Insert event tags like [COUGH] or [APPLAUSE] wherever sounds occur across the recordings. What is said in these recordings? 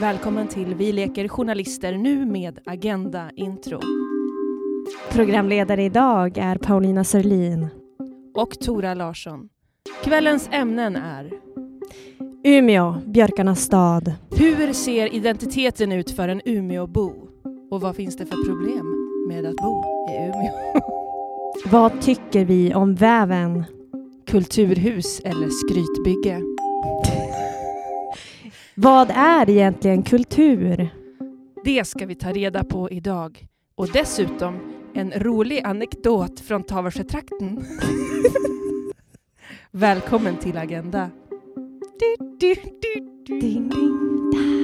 Välkommen till Vi leker journalister nu med Agenda Intro. Programledare idag är Paulina Sörlin. Och Tora Larsson. Kvällens ämnen är Umeå, björkarnas stad. Hur ser identiteten ut för en Umeåbo? Och vad finns det för problem med att bo i Umeå? Vad tycker vi om väven? Kulturhus eller skrytbygge? Vad är egentligen kultur? Det ska vi ta reda på idag. Och dessutom en rolig anekdot från Tavelsjötrakten. [LAUGHS] Välkommen till Agenda. Du, du, du. Ding, ding, da.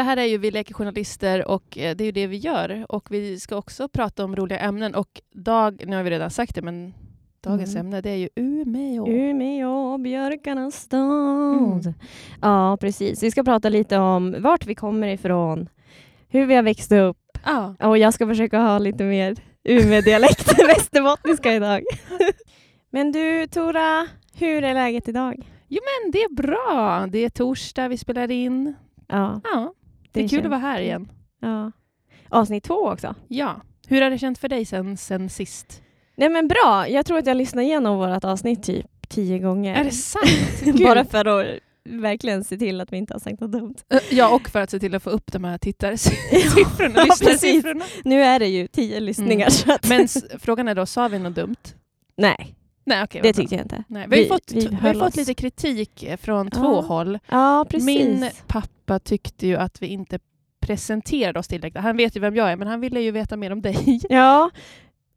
Att det här är ju Vi leker journalister och eh, det är ju det vi gör. Och vi ska också prata om roliga ämnen. Och dag, nu har vi redan sagt det, men dagens Mm. ämne det är ju Umeå. Umeå, björkarnas stad. Mm. Ja, precis. Vi ska prata lite om vart vi kommer ifrån, hur vi har växt upp Ja, och jag ska försöka ha lite mer Umeå-dialekt, västerbottniska idag. [LAUGHS] Men du, Tora, hur är läget idag? men det är bra. Det är torsdag, vi spelar in. Ja, Ja, det är kul känns- att vara här igen. Ja. Avsnitt två också. Ja. Hur har det känts för dig sen, sen sist? Nej men bra, jag tror att jag lyssnade igenom vårt avsnitt typ tio gånger. Är det sant? [LAUGHS] Bara för att verkligen se till att vi inte har sagt något dumt. Ja, och för att se till att få upp de här tittarsiffrorna, [LAUGHS] [LAUGHS] Ja, lyssnarsiffrorna. Nu är det ju tio lyssningar Mm. Men frågan är då, sa vi något dumt? Nej, Nej, okej. det tyckte jag inte. Nej, vi Vi- fått, vi vi har fått lite kritik eh, från Ja. två håll. Ja. Min pappa tyckte ju att vi inte presenterade oss tillräckligt. Han vet ju vem jag är, men han ville ju veta mer om dig. [LAUGHS] Ja,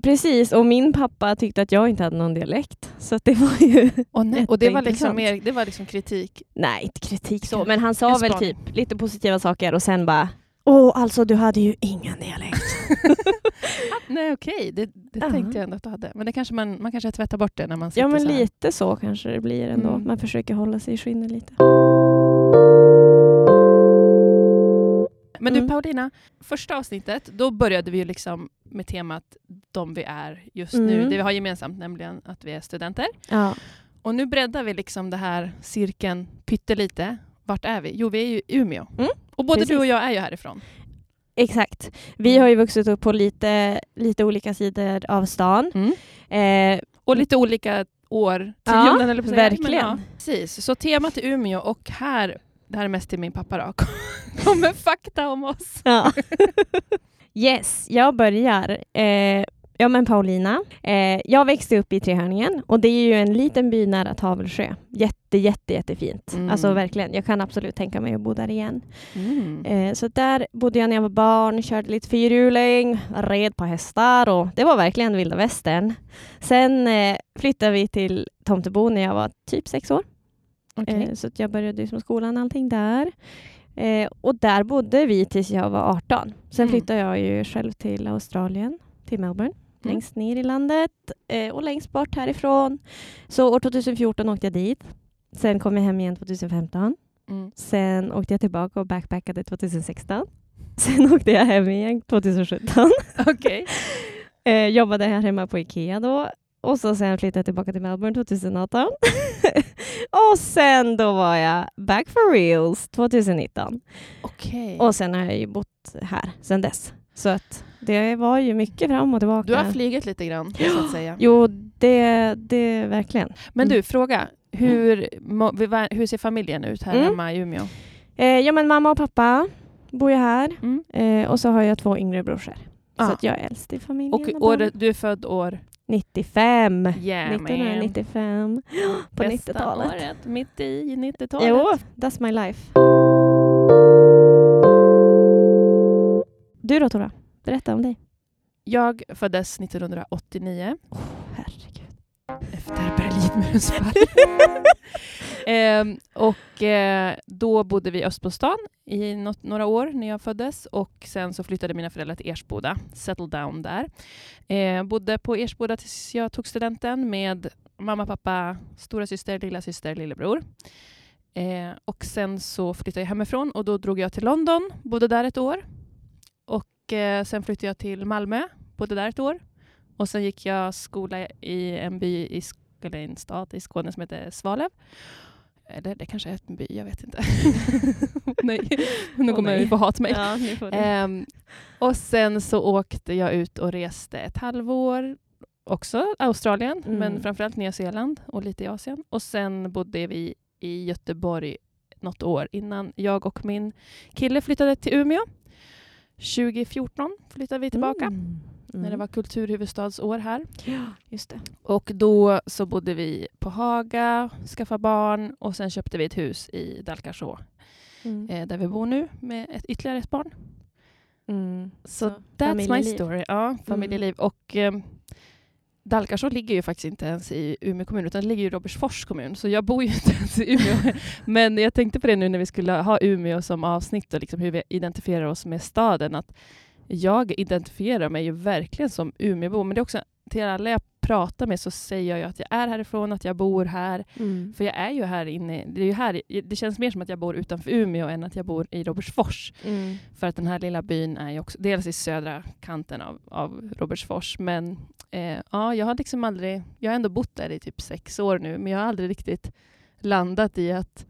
precis. Och min pappa tyckte att jag inte hade någon dialekt. Så det var ju... Och, nej, och det var liksom mer, det var liksom kritik. Nej, inte kritik så. Men han sa väl typ lite positiva saker och sen bara Åh, alltså du hade ju ingen dialekt. [LAUGHS] Nej, okej, det, det Ja. tänkte jag ändå att du hade. Men det kanske man, man kanske tvättar bort det när man sitter ja, men så lite så kanske det blir ändå. Mm. Man försöker hålla sig i skinnet lite. Men du Mm. Paulina, första avsnittet, då började vi ju liksom med temat de vi är just nu. Mm. Det vi har gemensamt, nämligen att vi är studenter. Ja. Och nu breddar vi liksom det här cirkeln pyttelite. Vart är vi? Jo, vi är ju i Umeå. Mm, Och både precis. du och jag är ju härifrån. Exakt. Vi har ju vuxit upp på lite, lite olika sidor av stan. Eh, Och lite olika år, Ja, eller på verkligen. Ja, precis. Så temat är Umeå och här, det här är mest till min pappa då, [LAUGHS] kommer fakta om oss. Ja. [LAUGHS] yes, jag börjar. Eh, ja men Paulina. Eh, jag växte upp i Trehörningen och det är ju en liten by nära Tavelsjö. Jätte, jätte, jättefint. Mm. Alltså verkligen. Jag kan absolut tänka mig att bo där igen. Mm. Eh, så där bodde jag när jag var barn, körde lite fyrhjuling, red på hästar och det var verkligen vilda västern. Sen eh, flyttade vi till Tomtebo när jag var typ sex år. Okej. Eh, så jag började som skolan allting där. Eh, och där bodde vi tills jag var 18. Sen Mm. flyttade jag ju själv till Australien, till Melbourne. Mm. Längst ner i landet eh, och längst bort härifrån. Så år 2014 åkte jag dit. Sen kom jag hem igen 2015. Mm. Sen åkte jag tillbaka och backpackade 2016. [LAUGHS] Sen åkte jag hem igen 2017. [LAUGHS] Okej. [LAUGHS] Eh, jobbade här hemma på Ikea då. Och så sen flyttade jag tillbaka till Melbourne 2018. och sen då var jag back for reals 2019. Okej. Och sen har jag ju bott här sen dess. Så att det var ju mycket fram och tillbaka. Du har flugit lite grann, så att säga. Jo, det, det verkligen. Men du, Mm. fråga. Hur, må- hur ser familjen ut här Mm. hemma i Umeå? Eh, ja, men mamma och pappa bor ju här. Mm. Eh, och så har jag två yngre brorsor. Ah. Så att jag är äldst i familjen. Och året, du är född år? 95. Yeah, man. 1995. [GASPS] På Bästa 90-talet. året, mitt i 90-talet. Jo, that's my life. Du då Tora? Berätta om dig. Jag föddes 1989. Herregud. Efter Berlinmurens fall. [LAUGHS] Ehm, och eh, då bodde vi i Östbostan i något, några år när jag föddes och sen så flyttade mina föräldrar till Ersboda, settled down där. Eh, bodde på Ersboda tills jag tog studenten med mamma, pappa, stora syster, lilla syster, lillebror. Eh, och sen så flyttade jag hemifrån och då drog jag till London, bodde där ett år. Och eh, sen flyttade jag till Malmö, bodde där ett år. Och sen gick jag skola i en by i eller en stad i Skåne som heter Svalöv. Eller det kanske är en by, jag vet inte. [LAUGHS] nej, nu kommer nej. jag få hat mig. Ja. Ehm, och sen så åkte jag ut och reste ett halvår. Också Australien, Mm. men framförallt Nya Zeeland och lite i Asien. Och sen bodde vi i Göteborg något år innan jag och min kille flyttade till Umeå. 2014 flyttade vi tillbaka Mm. När det var kulturhuvudstadsår här. Ja, just det. Och då så bodde vi på Haga, skaffade barn och sen köpte vi ett hus i Dalkarså Mm. eh, där vi bor nu med ett, ytterligare ett barn. Mm. Så Så that's my story. Ja, familjeliv. Och eh, Dalkarså ligger ju faktiskt inte ens i Umeå kommun utan det ligger i Robertsfors kommun. Så jag bor ju [LAUGHS] inte ens i Umeå. Men jag tänkte på det nu när vi skulle ha Umeå som avsnitt och liksom hur vi identifierar oss med staden. Att jag identifierar mig ju verkligen som Umeåbo. Men det är också till alla jag pratar med så säger jag ju att jag är härifrån, att jag bor här. Mm. För jag är ju här inne. Det, är ju här, det känns mer som att jag bor utanför Umeå än att jag bor i Robertsfors. Mm. För att den här lilla byn är ju också dels i södra kanten av, av Robertsfors. Men eh, ja, jag har liksom aldrig, jag har ändå bott där i typ sex år nu, men jag har aldrig riktigt landat i att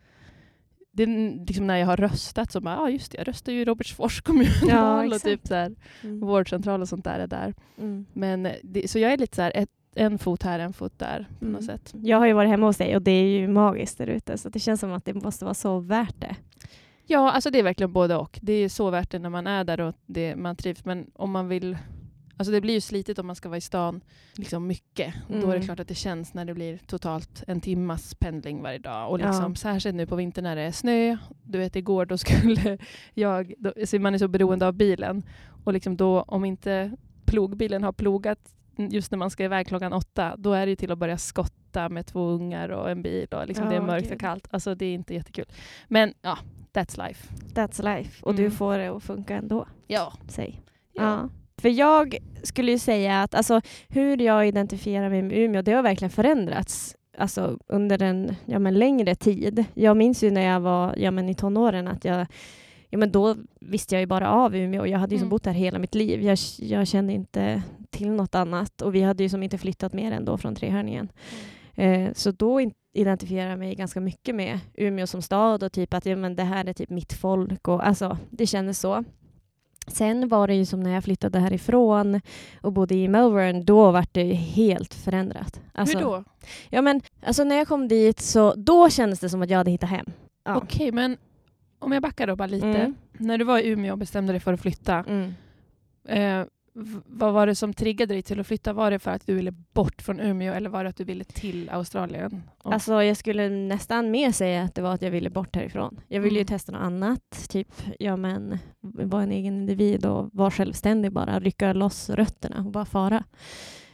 det är liksom när jag har röstat så bara, ja just det, jag röstar ju i Robertsfors kommunal [LAUGHS] Ja, och typ så här, Mm. vårdcentral och sånt där är där. Mm. Men eh, det, så jag är lite så här, ett, en fot här, en fot där på Mm. något sätt. Jag har ju varit hemma hos dig och det är ju magiskt där ute så det känns som att det måste vara så värt det. Ja, alltså det är verkligen både och. Det är så värt det när man är där och det, man trivs. Men om man vill... Alltså det blir ju slitigt om man ska vara i stan liksom mycket. Då är det Mm. klart att det känns när det blir totalt en timmas pendling varje dag. Och Ja. liksom, Särskilt nu på vintern när det är snö. Du vet igår då skulle [LAUGHS] jag... Då, så man är så beroende av bilen. Och liksom då om inte plogbilen har plogat just när man ska iväg klockan åtta, då är det ju till att börja skotta med två ungar och en bil och liksom det är Ja, mörkt gud. och kallt. Alltså det är inte jättekul. Men ja, that's life. That's life. Och Mm. du får det att funka ändå. Ja. Säg. Ja. Ja. För jag skulle ju säga att alltså, hur jag identifierar mig med Umeå, det har verkligen förändrats alltså, under en ja, men längre tid. Jag minns ju när jag var ja, men i tonåren att jag Ja, men då visste jag ju bara av Umeå och jag hade ju som Mm. bott här hela mitt liv. Jag, jag kände inte till något annat och vi hade ju som inte flyttat mer än då från Trehörningen. Eh, så då identifierar jag mig ganska mycket med Umeå som stad och typ att ja, men det här är typ mitt folk. Och, alltså, det kändes så. Sen var det ju som när jag flyttade härifrån och bodde i Melbourne, då var det helt förändrat. Alltså, Hur då? Ja, men, alltså, när jag kom dit så då kändes det som att jag hade hittat hem. Ja. Okej, men om jag backar då bara lite. Mm. När du var i Umeå och bestämde dig för att flytta, Mm. eh, vad var det som triggade dig till att flytta? Var det för att du ville bort från Umeå eller var det att du ville till Australien? Och- Alltså, jag skulle nästan mer säga att det var att jag ville bort härifrån. Jag ville ju Mm. testa något annat. Typ, ja men, vara en egen individ och vara självständig bara. Rycka loss rötterna och bara fara.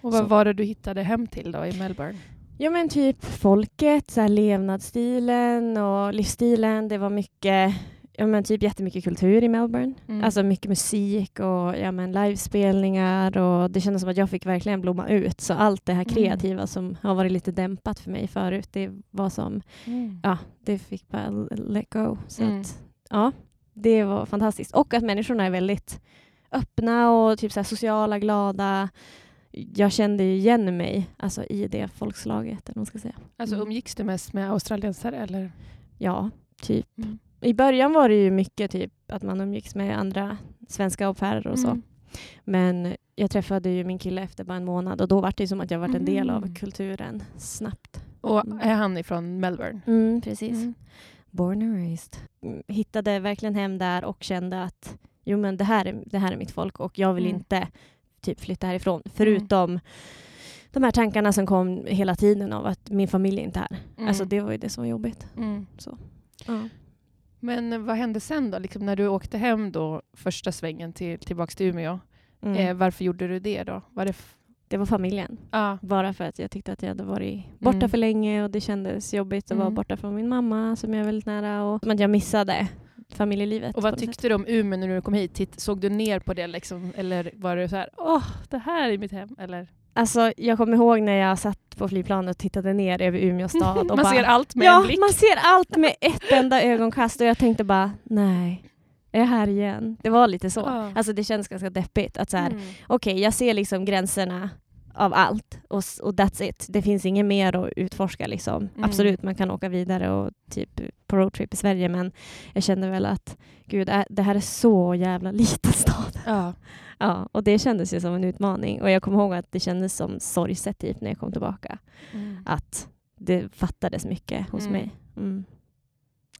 och vad så- var det du hittade hem till då i Melbourne? Ja men typ folket, så levnadsstilen och livsstilen. Det var mycket, ja men typ jättemycket kultur i Melbourne. Mm. Alltså mycket musik och ja men livespelningar och det kändes som att jag fick verkligen blomma ut. Så allt det här Mm. kreativa som har varit lite dämpat för mig förut, det var som, Mm. ja, det fick bara let go. Så Mm. att, ja, det var fantastiskt. Och att människorna är väldigt öppna och typ så sociala, glada. Jag kände igen mig alltså, i det folkslaget, eller man ska säga. Alltså Mm. umgicks du mest med australiensare eller? Ja, typ. I början var det ju mycket typ att man umgicks med andra svenska au pairer och så. Mm. Men jag träffade ju min kille efter bara en månad och då var det som att jag var en del av Mm. kulturen snabbt. Och Mm. är han ifrån Melbourne? Mm, precis. Mm. Born and raised. Mm, Hittade verkligen hem där och kände att jo, men det, här är, det här är mitt folk och jag vill Mm. inte typ flytta härifrån. Förutom de här tankarna som kom hela tiden av att min familj inte är här. Alltså det var ju det som var jobbigt. Mm. Ja. Men vad hände sen då? Liksom när du åkte hem då första svängen till, tillbaks till Umeå? Mm. Eh, varför gjorde du det då? Var det det var familjen. Ja. Bara för att jag tyckte att jag hade varit borta Mm. för länge och det kändes jobbigt att vara Mm. borta från min mamma som jag är väldigt nära och att jag missade familjelivet. Och vad tyckte sätt. du om Umeå när du kom hit? Såg du ner på det liksom? Eller var det så här, åh, det här är mitt hem? Eller? Alltså, jag kommer ihåg när jag satt på flygplanet och tittade ner över Umeå stad. Och [LAUGHS] Man bara, ser allt med ja, en blick. man ser allt med ett enda ögonkast och jag tänkte bara, nej, är jag här igen? Det var lite så. Ja. Alltså det känns ganska deppigt att så här, Mm. okej, jag ser liksom gränserna av allt och, och that's it. Det finns inget mer att utforska liksom. Mm. Absolut, man kan åka vidare och typ på roadtrip i Sverige men jag kände väl att gud, det här är så jävla [LAUGHS] liten stad. Ja. Ja, och det kändes ju som en utmaning och jag kommer ihåg att det kändes som sorgset typ när jag kom tillbaka. Mm. Att det fattades mycket hos Mm. mig. Mm.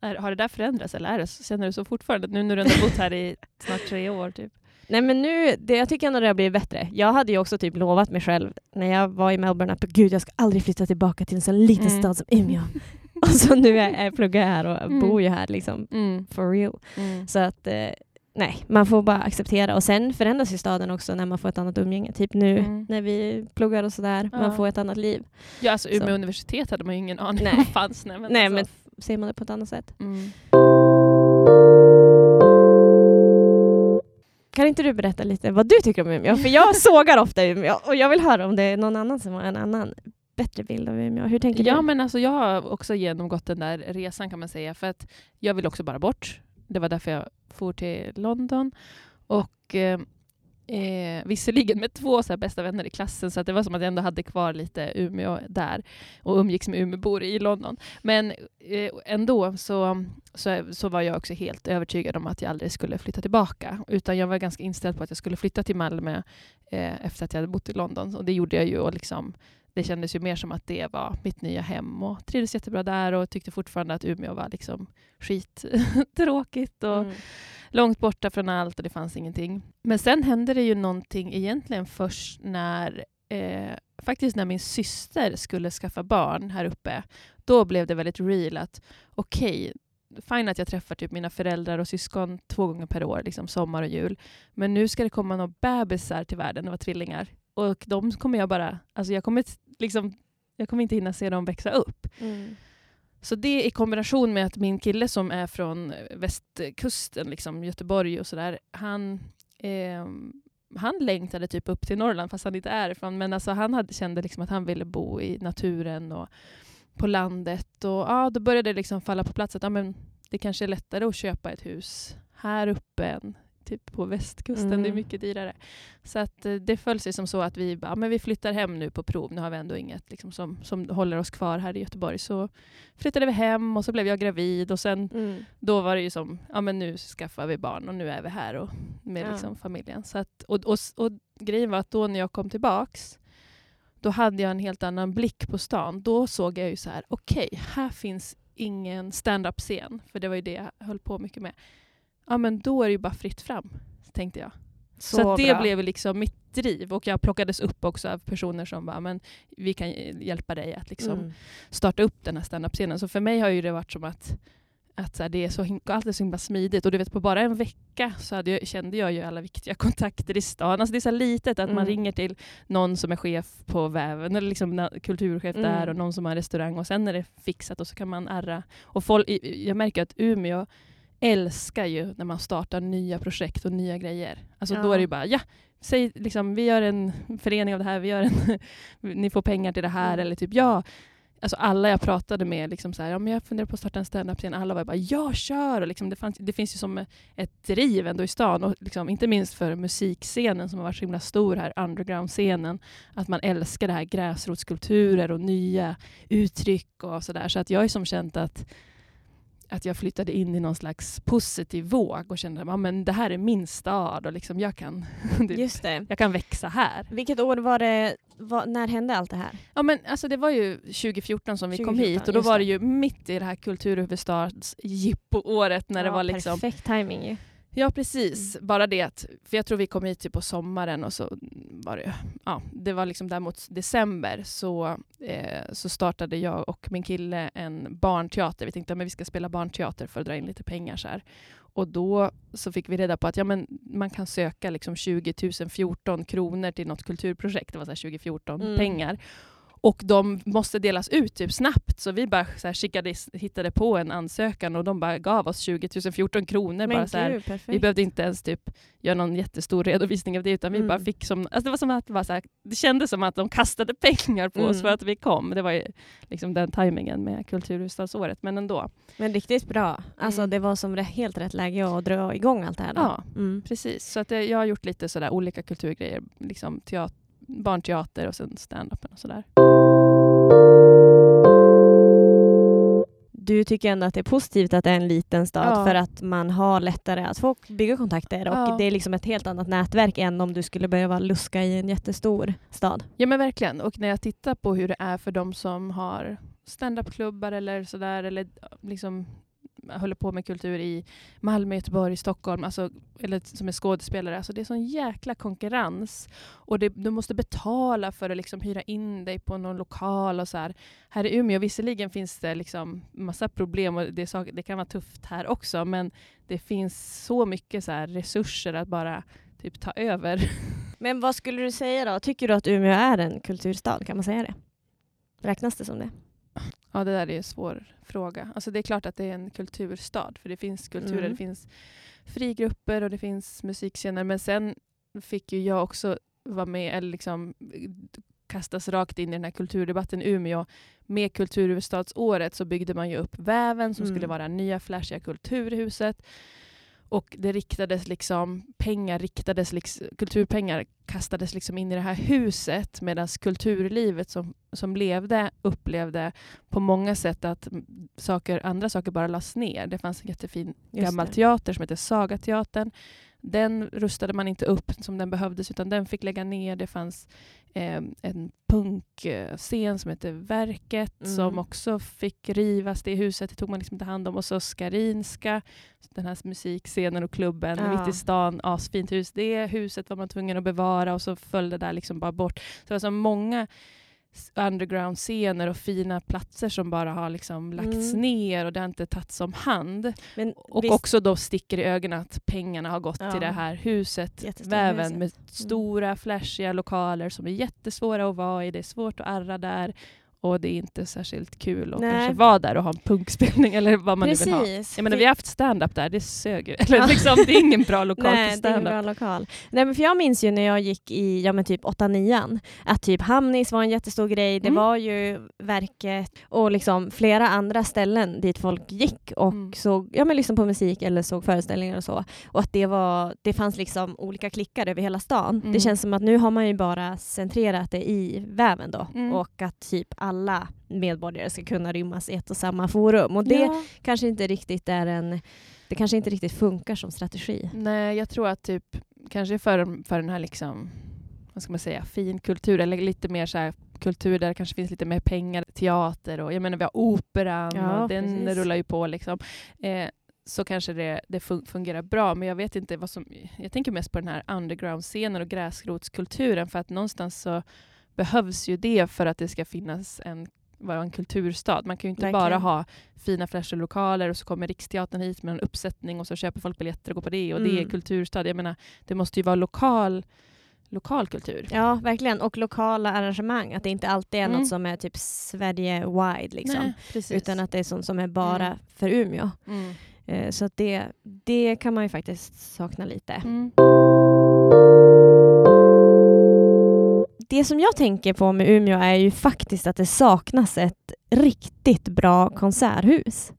Är, har det där förändrats eller är det, känner du så fortfarande? Nu när du ändå bott här i snart tre år typ. Nej men nu, det, jag tycker ändå det har blivit bättre. Jag hade ju också typ lovat mig själv när jag var i Melbourne att gud jag ska aldrig flytta tillbaka till en sån liten Mm. stad som Umeå. [LAUGHS] och så nu är jag pluggar jag här och Mm. bor ju här liksom Mm. for real. Mm. Så att eh, nej, man får bara acceptera. Och sen förändras ju staden också när man får ett annat umgänge. Typ nu Mm. när vi pluggar och sådär. Ja. Man får ett annat liv. Ja, alltså Umeå Så. universitet hade man ju ingen aning Nej. om fanns. Nej, men, Nej, alltså, Ser man det på ett annat sätt. Mm. Kan inte du berätta lite vad du tycker om Umeå? För jag [LAUGHS] sågar ofta Umeå och jag vill höra om det är någon annan som har en annan bättre bild av Umeå. Hur tänker Ja, du? men alltså, jag har också genomgått den där resan kan man säga. För att jag vill också bara bort. Det var därför jag for till London. Och eh, eh, visserligen med två så här bästa vänner i klassen, så att det var som att jag ändå hade kvar lite Umeå där och umgicks med Umeåbor i London. Men eh, ändå så, så, så var jag också helt övertygad om att jag aldrig skulle flytta tillbaka. Utan jag var ganska inställd på att jag skulle flytta till Malmö eh, efter att jag hade bott i London. Och det gjorde jag ju. Och liksom, det kändes ju mer som att det var mitt nya hem och trivdes jättebra där och tyckte fortfarande att Umeå var liksom skittråkigt [LAUGHS] och Mm långt borta från allt och det fanns ingenting. Men sen hände det ju någonting egentligen först när eh, faktiskt när min syster skulle skaffa barn här uppe. Då blev det väldigt real att okej, fine att jag träffar typ mina föräldrar och syskon två gånger per år, liksom sommar och jul. Men nu ska det komma några bebisar till världen, det var tvillingar. Och de kommer jag bara, alltså jag kommer, liksom, jag kommer inte hinna se dem växa upp. Mm. Så det i kombination med att min kille som är från eh, västkusten, liksom Göteborg och sådär, han, eh, han längtade typ upp till Norrland fast han inte är ifrån. Men alltså han hade, kände liksom att han ville bo i naturen och på landet. Och ja, då började det liksom falla på plats att ja, men det kanske är lättare att köpa ett hus här uppe än typ på västkusten. Mm. Det är mycket dyrare. Så att eh, det föll sig som så att vi bara, men vi flyttar hem nu på prov. Nu har vi ändå inget liksom, som, som håller oss kvar här i Göteborg. Så flyttade vi hem och så blev jag gravid och sen Mm. då var det ju som, ja men nu skaffar vi barn och nu är vi här och med Ja. liksom familjen. Så att, och, och, och grejen var att då när jag kom tillbaks, då hade jag en helt annan blick på stan. Då såg jag ju så här, okej, här finns ingen stand-up-scen, för det var ju det jag höll på mycket med. Ja men då är det ju bara fritt fram, tänkte jag. Så, att det bra. blev liksom mitt driv och jag plockades upp också av personer som bara, men vi kan hjälpa dig att liksom Mm. starta upp den här standup-scenen. Så för mig har ju det varit som att, att så här, det är så, allt är så himla smidigt. Och du vet, på bara en vecka så hade jag, kände jag ju alla viktiga [LAUGHS] kontakter i stan. Alltså det är så litet att man Mm. ringer till någon som är chef på väven, eller liksom kulturchef Mm. där och någon som har restaurang och sen är det fixat och så kan man arra. Och folk, jag märker att Umeå älskar ju när man startar nya projekt och nya grejer. Alltså då Ja. är det ju bara, ja, säg liksom, vi gör en förening av det här, vi gör en, [LAUGHS] ni får pengar till det här, Mm. eller typ ja. Alltså alla jag pratade med, liksom så här, ja, men jag funderar på att starta en standup-scen, alla var bara ja, kör! Och liksom det, fanns, det finns ju som ett driv ändå i stan, och liksom, inte minst för musikscenen som har varit så himla stor här, underground-scenen, att man älskar det här gräsrotskulturer och nya uttryck och sådär. Så att jag har ju som känt att att jag flyttade in i någon slags positiv våg och kände att men det här är min stad och liksom jag, kan, [LAUGHS] Just det. jag kan växa här. Vilket år var det, var, när hände allt det här? Ja, men alltså, det var ju 2014 som vi kom 2014, hit och då var det. det ju mitt i det här kulturhuvudstadsjippo-året när det Ja, var liksom Perfekt timing ju. Ja precis, Mm. bara det för jag tror vi kom hit typ på sommaren och så var det, ja, det var liksom däremot december så, eh, så startade jag och min kille en barnteater. Vi tänkte att vi ska spela barnteater för att dra in lite pengar så här. och då så fick vi reda på att ja, men man kan söka liksom 20 014 kronor till något kulturprojekt. Det var så här 2014 Mm. pengar. Och de måste delas ut typ snabbt, så vi bara så här skickade, hittade på en ansökan och de bara gav oss 20 014 kronor. bara Men så här. gud. Vi behövde inte ens typ göra någon jättestor redovisning av det, utan vi Mm. bara fick som... Alltså det, var som att det, var så här, det kändes som att de kastade [LAUGHS] pengar på oss Mm. för att vi kom. Det var ju liksom den tajmingen med kulturhuvudstadsåret, men ändå. Men riktigt bra. Alltså Mm. det var som helt rätt läge att dra igång allt det här. Då. Ja, Mm. precis. Så att jag, jag har gjort lite sådär olika kulturgrejer, liksom teater, barnteater och sen stand-upen och sådär. Du tycker ändå att det är positivt att det är en liten stad Ja. för att man har lättare att få bygga kontakter och Ja. det är liksom ett helt annat nätverk än om du skulle behöva luska i en jättestor stad. Ja men verkligen. Och när jag tittar på hur det är för de som har stand-up-klubbar eller sådär, eller liksom håller på med kultur i Malmö, Göteborg, Stockholm, alltså, eller som är skådespelare. Alltså det är sån jäkla konkurrens. Och det, du måste betala för att liksom hyra in dig på någon lokal. och så här. Här i Umeå visserligen finns det liksom massa problem och det, är sak- det kan vara tufft här också, men det finns så mycket så här resurser att bara typ ta över. [LAUGHS] Men vad skulle du säga då? Tycker du att Umeå är en kulturstad? Kan man säga det? Räknas det som det? Ja, det där är en svår fråga. Alltså det är klart att det är en kulturstad, för det finns kulturer, Mm. det finns frigrupper och det finns musikscener. Men sen fick ju jag också vara med, eller liksom kastas rakt in i den här kulturdebatten i Umeå. Med kulturhuvudstadsåret så byggde man ju upp Väven som Mm. skulle vara nya flashiga kulturhuset. Och det riktades liksom, pengar riktades, liksom, kulturpengar kastades liksom in i det här huset medan kulturlivet som, som levde upplevde på många sätt att saker, andra saker bara lades ner. Det fanns en jättefin Just gammal det. teater som heter Sagateatern. Den rustade man inte upp som den behövdes utan den fick lägga ner. Det fanns eh, en punkscen som heter Verket Mm. som också fick rivas. Det huset det tog man liksom inte hand om. Och så Skarinska, den här musikscenen och klubben Ja. mitt i stan. Asfint hus. Det huset var man tvungen att bevara och så föll det där liksom bara bort. Så det var så många underground-scener och fina platser som bara har liksom lagts Mm. ner och det har inte tagits om hand. Men Och visst- också då sticker i ögonen att pengarna har gått Ja. till det här huset, Jättestora väven huset. Mm. med stora flashiga lokaler som är jättesvåra att vara i. Det är svårt att arra där och det är inte särskilt kul att Nej. kanske vara där och ha en punkspelning [LAUGHS] eller vad man nu vill ha. Precis. Jag menar, vi har haft stand-up där, det sög ju. [LAUGHS] Eller Ja. liksom, det är ingen bra lokal Nej, för det är ingen stand-up. bra lokal. Nej, men för jag minns ju när jag gick i ja, men typ 8-9 att typ Hamnis var en jättestor grej. Det Mm. var ju Verket och liksom flera andra ställen dit folk gick och Mm. såg ja, men liksom på musik eller såg föreställningar och så. Och att det, var, det fanns liksom olika klickar över hela stan. Mm. Det känns som att nu har man ju bara centrerat det i väven då Mm. och att typ alla medborgare ska kunna rymmas i ett och samma forum. Och det Ja. kanske inte riktigt är en det kanske inte riktigt funkar som strategi. Nej, jag tror att typ kanske för, för den här liksom, vad ska man säga, fin kultur eller lite mer så här kultur där det kanske finns lite mer pengar, teater och jag menar vi har operan Ja, och den precis. rullar ju på liksom. Eh, så kanske det, det fun- fungerar bra, men jag vet inte vad som... Jag tänker mest på den här underground-scenen och gräsrotskulturen för att någonstans så behövs ju det för att det ska finnas en vara en kulturstad. Man kan ju inte bara Verkligen. ha fina flashiga lokaler och så kommer Riksteatern hit med en uppsättning och så köper folk biljetter och går på det och det är Mm. kulturstad. Jag menar, det måste ju vara lokal, lokal kultur. Ja, verkligen. Och lokala arrangemang. Att det inte alltid är Mm. något som är typ Sverige-wide. Liksom. Nej. Utan att det är sånt som är bara Mm. för Umeå. Mm. Eh, så det, det kan man ju faktiskt sakna lite. Mm. Det som jag tänker på med Umeå är ju faktiskt att det saknas ett riktigt bra konserthus.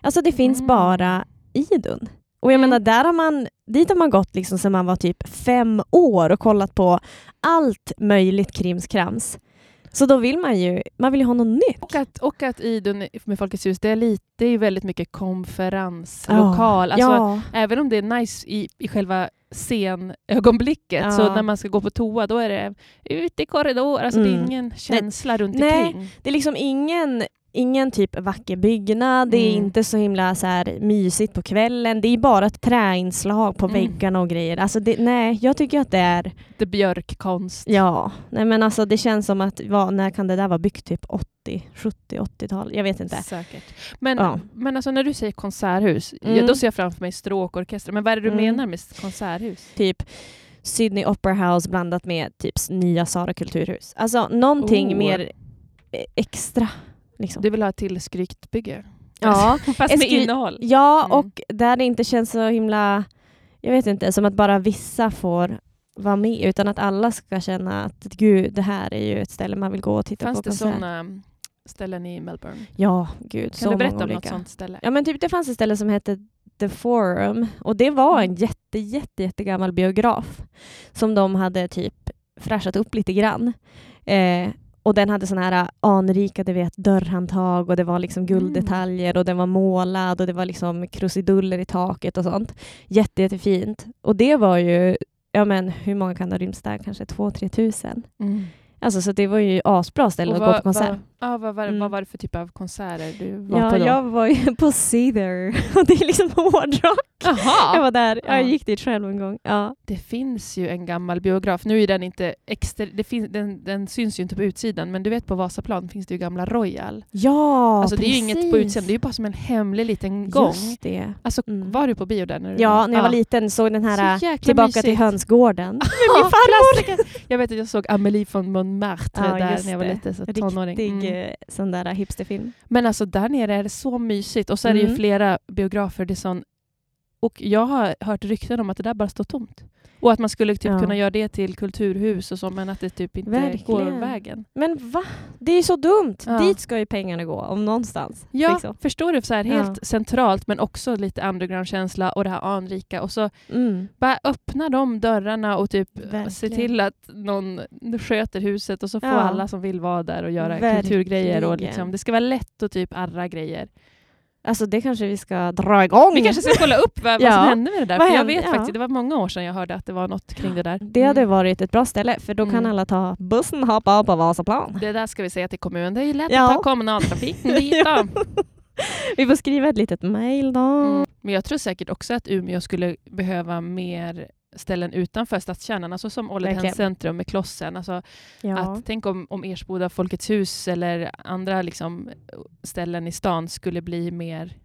Alltså det finns Mm. bara Idun. Och jag Mm. menar, där har man, dit har man gått liksom sedan man var typ fem år och kollat på allt möjligt krimskrams. Så då vill man ju, man vill ju ha något nytt. Och att, och att Idun med Folkets hus, det är, lite, det är väldigt mycket konferenslokal. Alltså, ja. Även om det är nice i, i själva scenögonblicket, Ja. så när man ska gå på toa, då är det ute i korridor. Alltså det är Mm. ingen känsla runt Nej. omkring. Det är liksom ingen ingen typ vacker byggnad, det är Mm. inte så himla så här mysigt på kvällen. Det är bara ett träinslag på Mm. väggarna och grejer. Alltså det, nej, jag tycker att det är, Det björkkonst. ja, nej men alltså det känns som att, vad, när kan det där vara byggt? Typ 80, 70, 80-tal? Jag vet inte. Säkert. Men, Ja. men alltså när du säger konserthus, Mm. ja, då ser jag framför mig stråkorkester. Men vad är det du Mm. menar med konserthus? Typ Sydney Opera House blandat med typ nya Sara kulturhus. Alltså någonting Oh. mer eh, extra. Liksom. Du vill ha ett till skrytbygge? Ja, [LAUGHS] Fast med innehåll? Ja, Mm. och där det inte känns så himla, jag vet inte, som att bara vissa får vara med utan att alla ska känna att gud, det här är ju ett ställe man vill gå och titta Fanns på det konsert. sådana ställen i Melbourne? Ja, gud, Kan du berätta om något olika. sånt ställe? Ja, men typ det fanns ett ställe som hette The Forum och det var Mm. en jätte, jätte, jättegammal biograf som de hade typ fräschat upp lite grann. Eh, och den hade såna här anrika du vet, dörrhandtag och det var liksom Mm. gulddetaljer och den var målad och det var liksom krusiduller i taket och sånt. Jätte, jättefint. Och det var ju, ja men hur många kan ha rymts där? Kanske två, tre tusen. Mm. Alltså så det var ju asbra ställe att vad- gå på konsert. Vad, ja, vad, var, Mm. vad var det för typ av konserter du var Ja, på då? jag var ju [LAUGHS] på Cedar och [LAUGHS] det är liksom hårdrock. Jag Jaha! var där, Ja. jag gick dit själv en gång. Ja. Det finns ju en gammal biograf. Nu är den inte extra, det fin, den, den syns ju inte på utsidan, men du vet på Vasaplan finns det ju gamla Royal. Ja, alltså det är ju inget på precis. utsidan, det är ju bara som en hemlig liten gång. Just det. Alltså, Mm. var du på bio där? När du Ja, var? när jag var liten såg den här Så Tillbaka mysigt. till hönsgården. [LAUGHS] Med min farmor! Jag vet att jag såg Amelie von Montmartre Ja, där när jag var lite så tonåring. Riktig Mm. eh, sån där hipsterfilm. Men alltså där nere är det så mysigt och så är det ju Mm. flera flera biografer. Det är sån, och jag har hört rykten om att det där bara står tomt. Och att man skulle typ Ja. kunna göra det till kulturhus och så, men att det typ inte går Verkligen. vägen. Men va? Det är ju så dumt! Ja. Dit ska ju pengarna gå, om någonstans. Ja, liksom. förstår du? Så här, helt Ja. centralt men också lite underground-känsla och det här anrika. Och så Mm. bara öppna de dörrarna och typ Verkligen. se till att någon sköter huset och så får alla som vill vara där och göra Verkligen. kulturgrejer. Och liksom, det ska vara lätt att typ arra grejer. Alltså det kanske vi ska dra igång. Vi kanske ska kolla upp vad, Ja. som hände med det där. Vad För jag vet Ja. faktiskt, det var många år sedan jag hörde att det var något kring det där. Det hade Mm. varit ett bra ställe, för då kan Mm. alla ta bussen och hoppa av på Vasaplan. Det där ska vi säga till kommunen. Det är lätt Ja. att ta kommunaltrafiken dit. [LAUGHS] Vi får skriva ett litet mejl då. Mm. Men jag tror säkert också att Umeå skulle behöva mer ställen utanför stadskärnan, alltså som Ålidhems centrum med Klossen. Alltså Ja. att, tänk om, om Ersboda Folkets hus eller andra liksom, ställen i stan skulle bli mer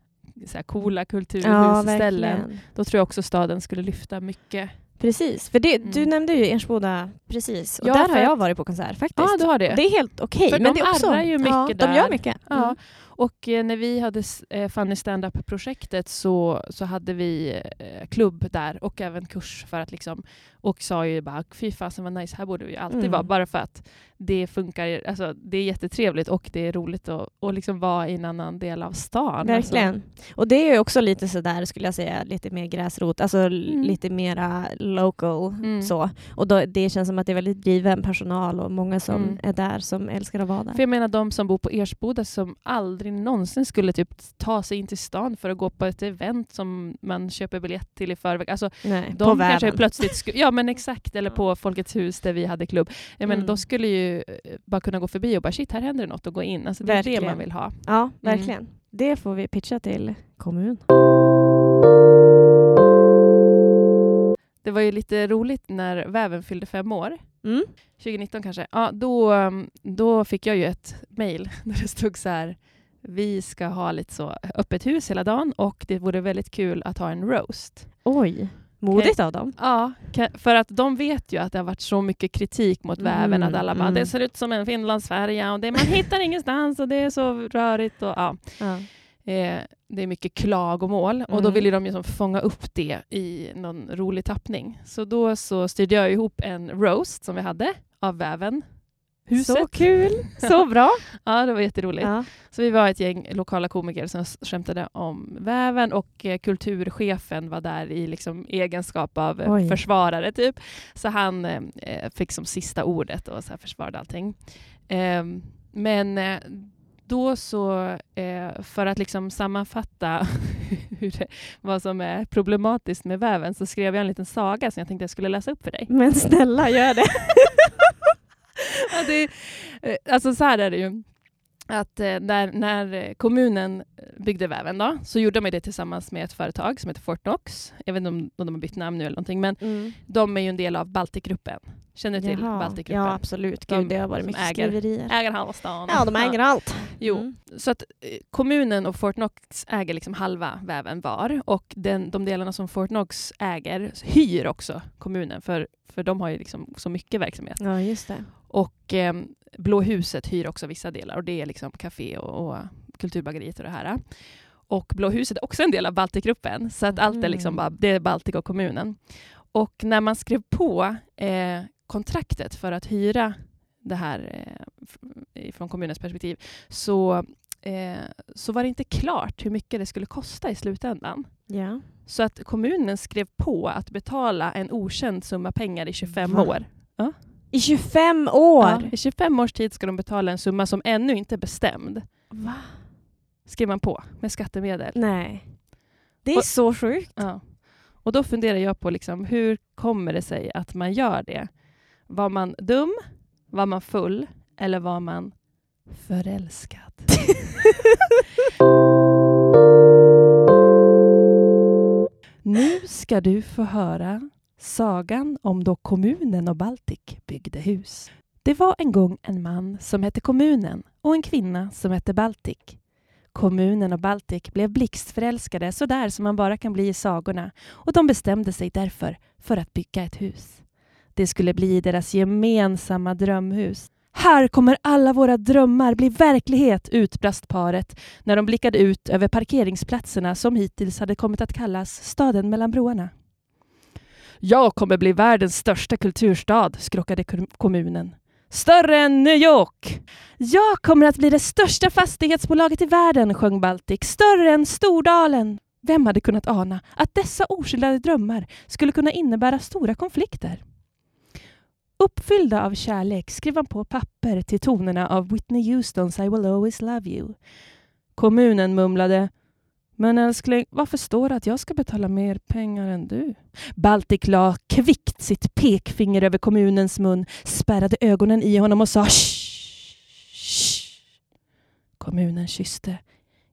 så här, coola ja, kulturhusställen. verkligen. Då tror jag också staden skulle lyfta mycket. Precis, för det, Mm. du nämnde ju Ersboda precis, och Ja, där har jag varit på konsert faktiskt. Ja, du har det. Det är helt okej. För men de det är också, arrar ju mycket ja, där. De gör mycket. Ja, Mm. och eh, när vi hade eh, Funny Stand-Up-projektet så, så hade vi eh, klubb där och även kurs för att liksom och sa ju bara fy fasen vad nice, här borde vi alltid Mm. vara bara för att det funkar, alltså det är jättetrevligt och det är roligt att och liksom vara i en annan del av stan. Verkligen. Alltså. Och det är ju också lite sådär, skulle jag säga, lite mer gräsrot, alltså Mm. lite mera local. Mm. Så. Och då, det känns som att det är väldigt driven personal och många som Mm. är där som älskar att vara där. För jag menar de som bor på Ersboda som aldrig någonsin skulle typ ta sig in till stan för att gå på ett event som man köper biljett till i förväg. Alltså, Nej, De på kanske väven. plötsligt ja men exakt, eller [LAUGHS] på Folkets hus där vi hade klubb. Jag menar, Mm. de skulle ju eh, bara kunna gå förbi och bara shit, här händer det något och gå in. Alltså, det är det Verkligen. man vill ha. Ja, verkligen. Det får vi pitcha till kommun. Det var ju lite roligt när Väven fyllde fem år. Mm. 2019 kanske. Ja, då, um, då fick jag ju ett mejl [LAUGHS] där det stod så här vi ska ha lite så öppet hus hela dagen och det vore väldigt kul att ha en roast. Oj, modigt av dem. Ja, för att de vet ju att det har varit så mycket kritik mot Mm, väven att alla bara mm. det ser ut som en Finlandsfärja och det, man hittar ingenstans och det är så rörigt. Och, ja. Ja. eh, det är mycket klagomål och då Mm. ville de ju som fånga upp det i någon rolig tappning. Så då så styrde jag ihop en roast som vi hade av väven. Huset. Så kul! Så bra! [LAUGHS] Ja, det var jätteroligt. Ja. Så vi var ett gäng lokala komiker som skämtade om väven och eh, kulturchefen var där i liksom egenskap av eh, Oj. försvarare typ. Så han eh, eh, fick som sista ordet och så försvarade allting. Ehm, men eh, då så, för att liksom sammanfatta [LAUGHS] det, vad som är problematiskt med väven så skrev jag en liten saga som jag tänkte jag skulle läsa upp för dig. Men snälla, gör det. [LAUGHS] Ja, det, eh, alltså så här är det ju att eh, när, när kommunen byggde väven då, så gjorde de det tillsammans med ett företag som heter Fortnox. Jag vet inte om, om de har bytt namn nu eller någonting, men Mm. de är ju en del av Baltikgruppen. Känner du till Jaha. Baltikgruppen? Ja, absolut. De Gud, det har varit mycket äger- skriverier. Äger halva stan. Ja, de äger allt. Jo, Mm. så att eh, kommunen och Fortnox äger liksom halva väven var och den, de delarna som Fortnox äger hyr också kommunen för, för de har ju liksom så mycket verksamhet. Ja, just det. Och eh, Blå huset hyr också vissa delar och det är liksom café och, och Kulturbageriet och det här. Och Blå huset är också en del av Baltikgruppen så att allt är liksom Mm. bara, det är Baltik och kommunen. Och när man skrev på eh, kontraktet för att hyra det här eh, från kommunens perspektiv så, eh, så var det inte klart hur mycket det skulle kosta i slutändan. Ja. Så att kommunen skrev på att betala en okänd summa pengar i 25 Va? år. I 25 år? Ja, I 25 års tid ska de betala en summa som ännu inte är bestämd. Va? Skrev man på med skattemedel. Nej. Det är Och- så sjukt. Ja. Och då funderar jag på liksom, hur kommer det sig att man gör det? Var man dum? Var man full? Eller var man förälskad? [LAUGHS] nu ska du få höra sagan om då kommunen och Baltic byggde hus. Det var en gång en man som hette kommunen och en kvinna som hette Baltic. Kommunen och Baltic blev blixtförälskade så där som man bara kan bli i sagorna och de bestämde sig därför för att bygga ett hus. Det skulle bli deras gemensamma drömhus. Här kommer alla våra drömmar bli verklighet, utbrast paret när de blickade ut över parkeringsplatserna som hittills hade kommit att kallas staden mellan broarna. Jag kommer bli världens största kulturstad, skrockade kommunen. Större än New York! Jag kommer att bli det största fastighetsbolaget i världen, sjöng Baltic. Större än Stordalen! Vem hade kunnat ana att dessa oskyldiga drömmar skulle kunna innebära stora konflikter? Uppfyllda av kärlek skrev han på papper till tonerna av Whitney Houstons I will always love you. Kommunen mumlade men älskling, varför står det att jag ska betala mer pengar än du? Baltic la kvickt sitt pekfinger över kommunens mun, spärrade ögonen i honom och sa shh, shh. Kommunen kysste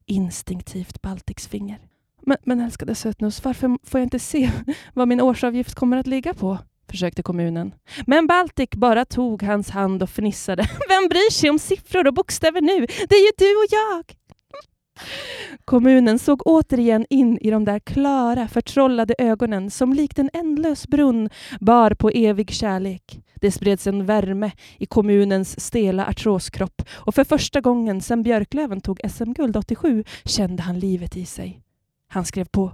instinktivt Baltics finger. Men, men älskade sötnos, varför får jag inte se [LAUGHS] vad min årsavgift kommer att ligga på? försökte kommunen. Men Baltic bara tog hans hand och fnissade. [LAUGHS] Vem bryr sig om siffror och bokstäver nu? Det är ju du och jag! Kommunen såg återigen in i de där klara, förtrollade ögonen som likt en ändlös brunn bar på evig kärlek. Det spreds en värme i kommunens stela artroskropp och för första gången sedan Björklöven tog SM-guld 87 kände han livet i sig. Han skrev på.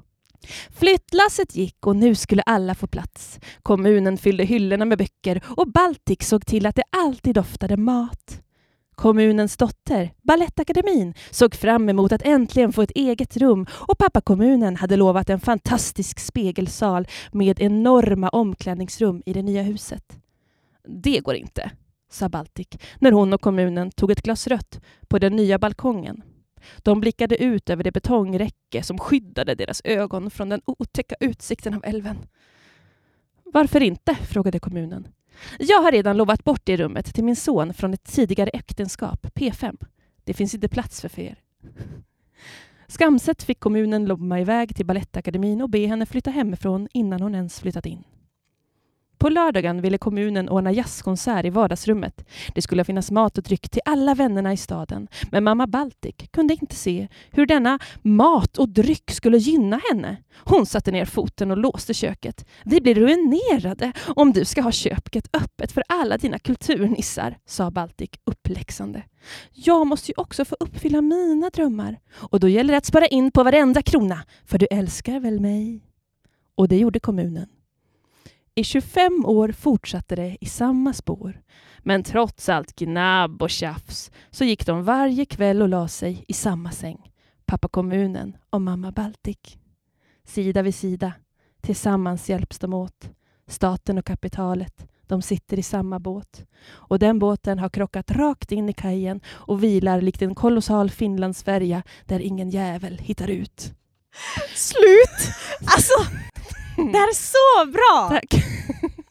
Flyttlasset gick och nu skulle alla få plats. Kommunen fyllde hyllorna med böcker och Baltic såg till att det alltid doftade mat. Kommunens dotter, Balettakademin, såg fram emot att äntligen få ett eget rum och pappa kommunen hade lovat en fantastisk spegelsal med enorma omklädningsrum i det nya huset. Det går inte, sa Baltic när hon och kommunen tog ett glas rött på den nya balkongen. De blickade ut över det betongräcke som skyddade deras ögon från den otäcka utsikten av älven. Varför inte? frågade kommunen. Jag har redan lovat bort det rummet till min son från ett tidigare äktenskap, P5. Det finns inte plats för fler. Skamset fick kommunen lobba iväg till Balettakademin och be henne flytta hemifrån innan hon ens flyttat in. På lördagen ville kommunen ordna jazzkonsert i vardagsrummet. Det skulle finnas mat och dryck till alla vännerna i staden. Men mamma Baltic kunde inte se hur denna mat och dryck skulle gynna henne. Hon satte ner foten och låste köket. Vi blir ruinerade om du ska ha köket öppet för alla dina kulturnissar, sa Baltic uppläxande. Jag måste ju också få uppfylla mina drömmar. Och då gäller det att spara in på varenda krona, för du älskar väl mig? Och det gjorde kommunen. I 25 år fortsatte det i samma spår. Men trots allt gnabb och tjafs så gick de varje kväll och la sig i samma säng. Pappa kommunen och mamma Baltic. Sida vid sida. Tillsammans hjälps de åt. Staten och kapitalet. De sitter i samma båt. Och den båten har krockat rakt in i kajen och vilar likt en kolossal Finlandsfärja där ingen jävel hittar ut. Slut! Alltså, det här är så bra! Tack.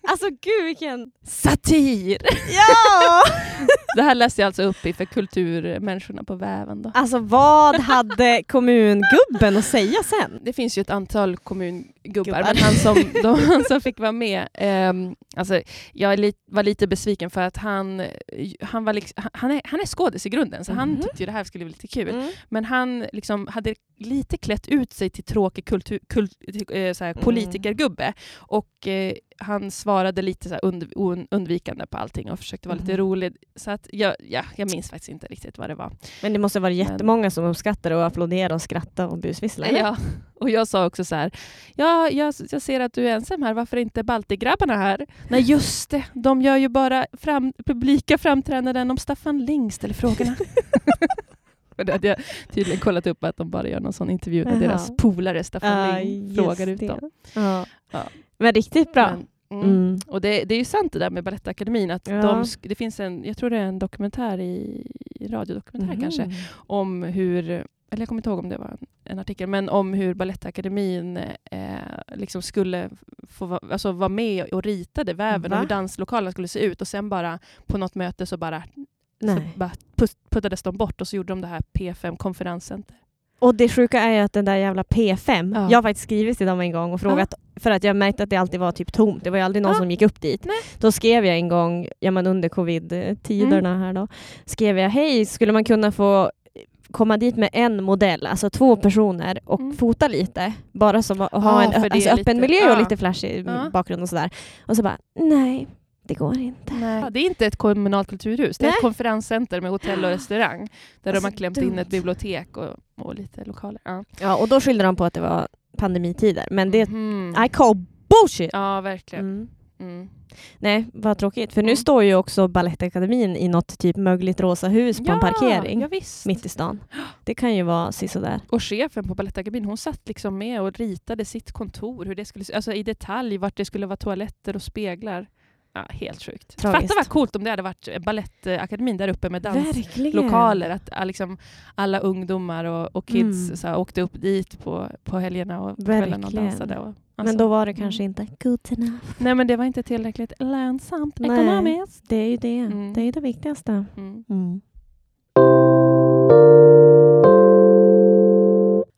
Alltså gud vilken... Satir! Ja! [LAUGHS] Det här läste jag alltså upp i för kulturmänniskorna på väven. Då. Alltså vad hade kommungubben att säga sen? Det finns ju ett antal kommungubbar, Gubbar. men han som, de, han som fick vara med, ehm, alltså, jag li, var lite besviken för att han, han, var liksom, han, är, han är skådis i grunden, så han Mhm. tyckte ju det här skulle bli lite kul. Mm. Men han liksom hade lite klätt ut sig till tråkig kultur, kult, eh, så här, Mm. politikergubbe. Och eh, han svarade lite så und, un, undvikande på allting och försökte vara lite Mhm. rolig. Så att jag, ja, jag minns faktiskt inte riktigt vad det var. Men det måste vara jättemånga som uppskattar och applåderar och skrattar och busvisslar. eller? Ja, och jag sa också så här, ja, jag, jag ser att du är ensam här, varför är inte Baltigrabbarna här? Nej just det, de gör ju bara fram, publika framträdanden om Staffan Ling ställer frågorna. [LAUGHS] För det hade jag tydligen kollat upp att de bara gör någon sån intervju där Jaha. deras polare Staffan Ja, Ling frågar ut dem. Ja. Ja. Men riktigt bra. Men, mm. Mm. Och det, det är ju sant det där med Balettakademin, att Ja. de, det finns en, jag tror det är en dokumentär i, radiodokumentär kanske, Mhm. om hur, eller jag kommer inte ihåg om det var en, en artikel, men om hur Balettakademin eh, liksom skulle få va, alltså vara med och ritade väven Va? och hur danslokalerna skulle se ut och sen bara på något möte så bara, så Nej. bara pus- puttades de bort och så gjorde de det här P5 konferenscenter. Och det sjuka är ju att den där jävla P5, Ja. jag har faktiskt skrivit till dem en gång och frågat, för att jag märkte att det alltid var typ tomt. Det var ju aldrig någon Ja. som gick upp dit. Nej. Då skrev jag en gång, ja men under covid-tiderna Mm. här då, skrev jag hej, skulle man kunna få komma dit med en modell, alltså två personer och Mm. fota lite, bara som att ha Ja, en alltså, öppen lite- miljö ja. och lite flashig Ja. bakgrund och sådär. Och så bara, nej, det går inte. Ja, det är inte ett kommunalt kulturhus, det är Nej. ett konferenscenter med hotell och restaurang där Alltså, de har klämt dumt. in ett bibliotek och, och lite lokaler. Ja. Ja, och då skyllde de på att det var pandemitider, men det, Mhm. I call bullshit! Ja, verkligen. Mm. Mm. Nej, vad tråkigt. För nu Mm. står ju också Balettakademin i något typ mögligt rosa hus på en parkering Ja, visst. mitt i stan. Det kan ju vara sisådär. Och chefen på Balettakademin hon satt liksom med och ritade sitt kontor, hur det skulle, alltså i detalj, vart det skulle vara toaletter och speglar. Ja, helt sjukt. Tragiskt. Fatta vad coolt om det hade varit Balettakademin där uppe med danslokaler. Att ah, liksom, alla ungdomar och, och kids Mm. så här, åkte upp dit på, på helgerna och kvällarna och dansade. Och, alltså, Men då var det mm. kanske inte good enough. Nej men det var inte tillräckligt lönsamt Nej. ekonomiskt. Det är ju det. Mm. Det är det viktigaste. Mm.